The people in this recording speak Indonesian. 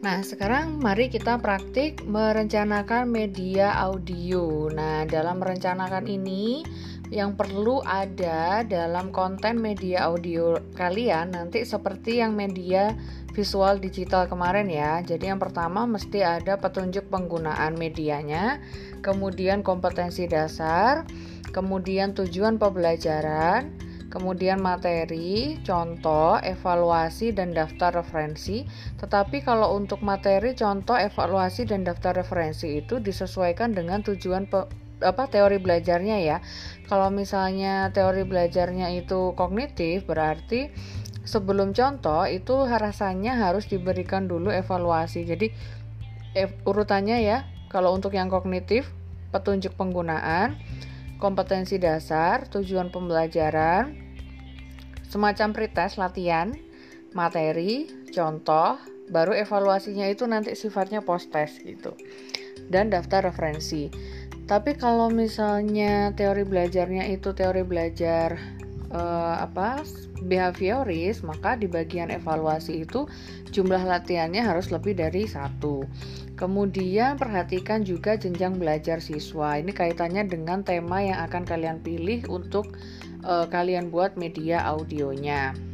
Nah, sekarang mari kita praktik merencanakan media audio. Nah, dalam merencanakan ini yang perlu ada dalam konten media audio kalian nanti seperti yang media visual digital kemarin ya. Jadi yang pertama mesti ada petunjuk penggunaan medianya, kemudian kompetensi dasar, kemudian tujuan pembelajaran, kemudian materi, contoh, evaluasi, dan daftar referensi. Tetapi kalau untuk materi, contoh, evaluasi, dan daftar referensi itu disesuaikan dengan tujuan apa teori belajarnya ya. Kalau misalnya teori belajarnya itu kognitif, berarti sebelum contoh itu rasanya harus diberikan dulu evaluasi. Jadi urutannya ya, kalau untuk yang kognitif, petunjuk penggunaan, kompetensi dasar, tujuan pembelajaran, semacam pretest latihan, materi, contoh, baru evaluasinya itu nanti sifatnya post test gitu. Dan daftar referensi. Tapi kalau misalnya teori belajarnya itu teori belajar uh, apa behavioris, maka di bagian evaluasi itu jumlah latihannya harus lebih dari satu. Kemudian perhatikan juga jenjang belajar siswa. Ini kaitannya dengan tema yang akan kalian pilih untuk uh, kalian buat media audionya.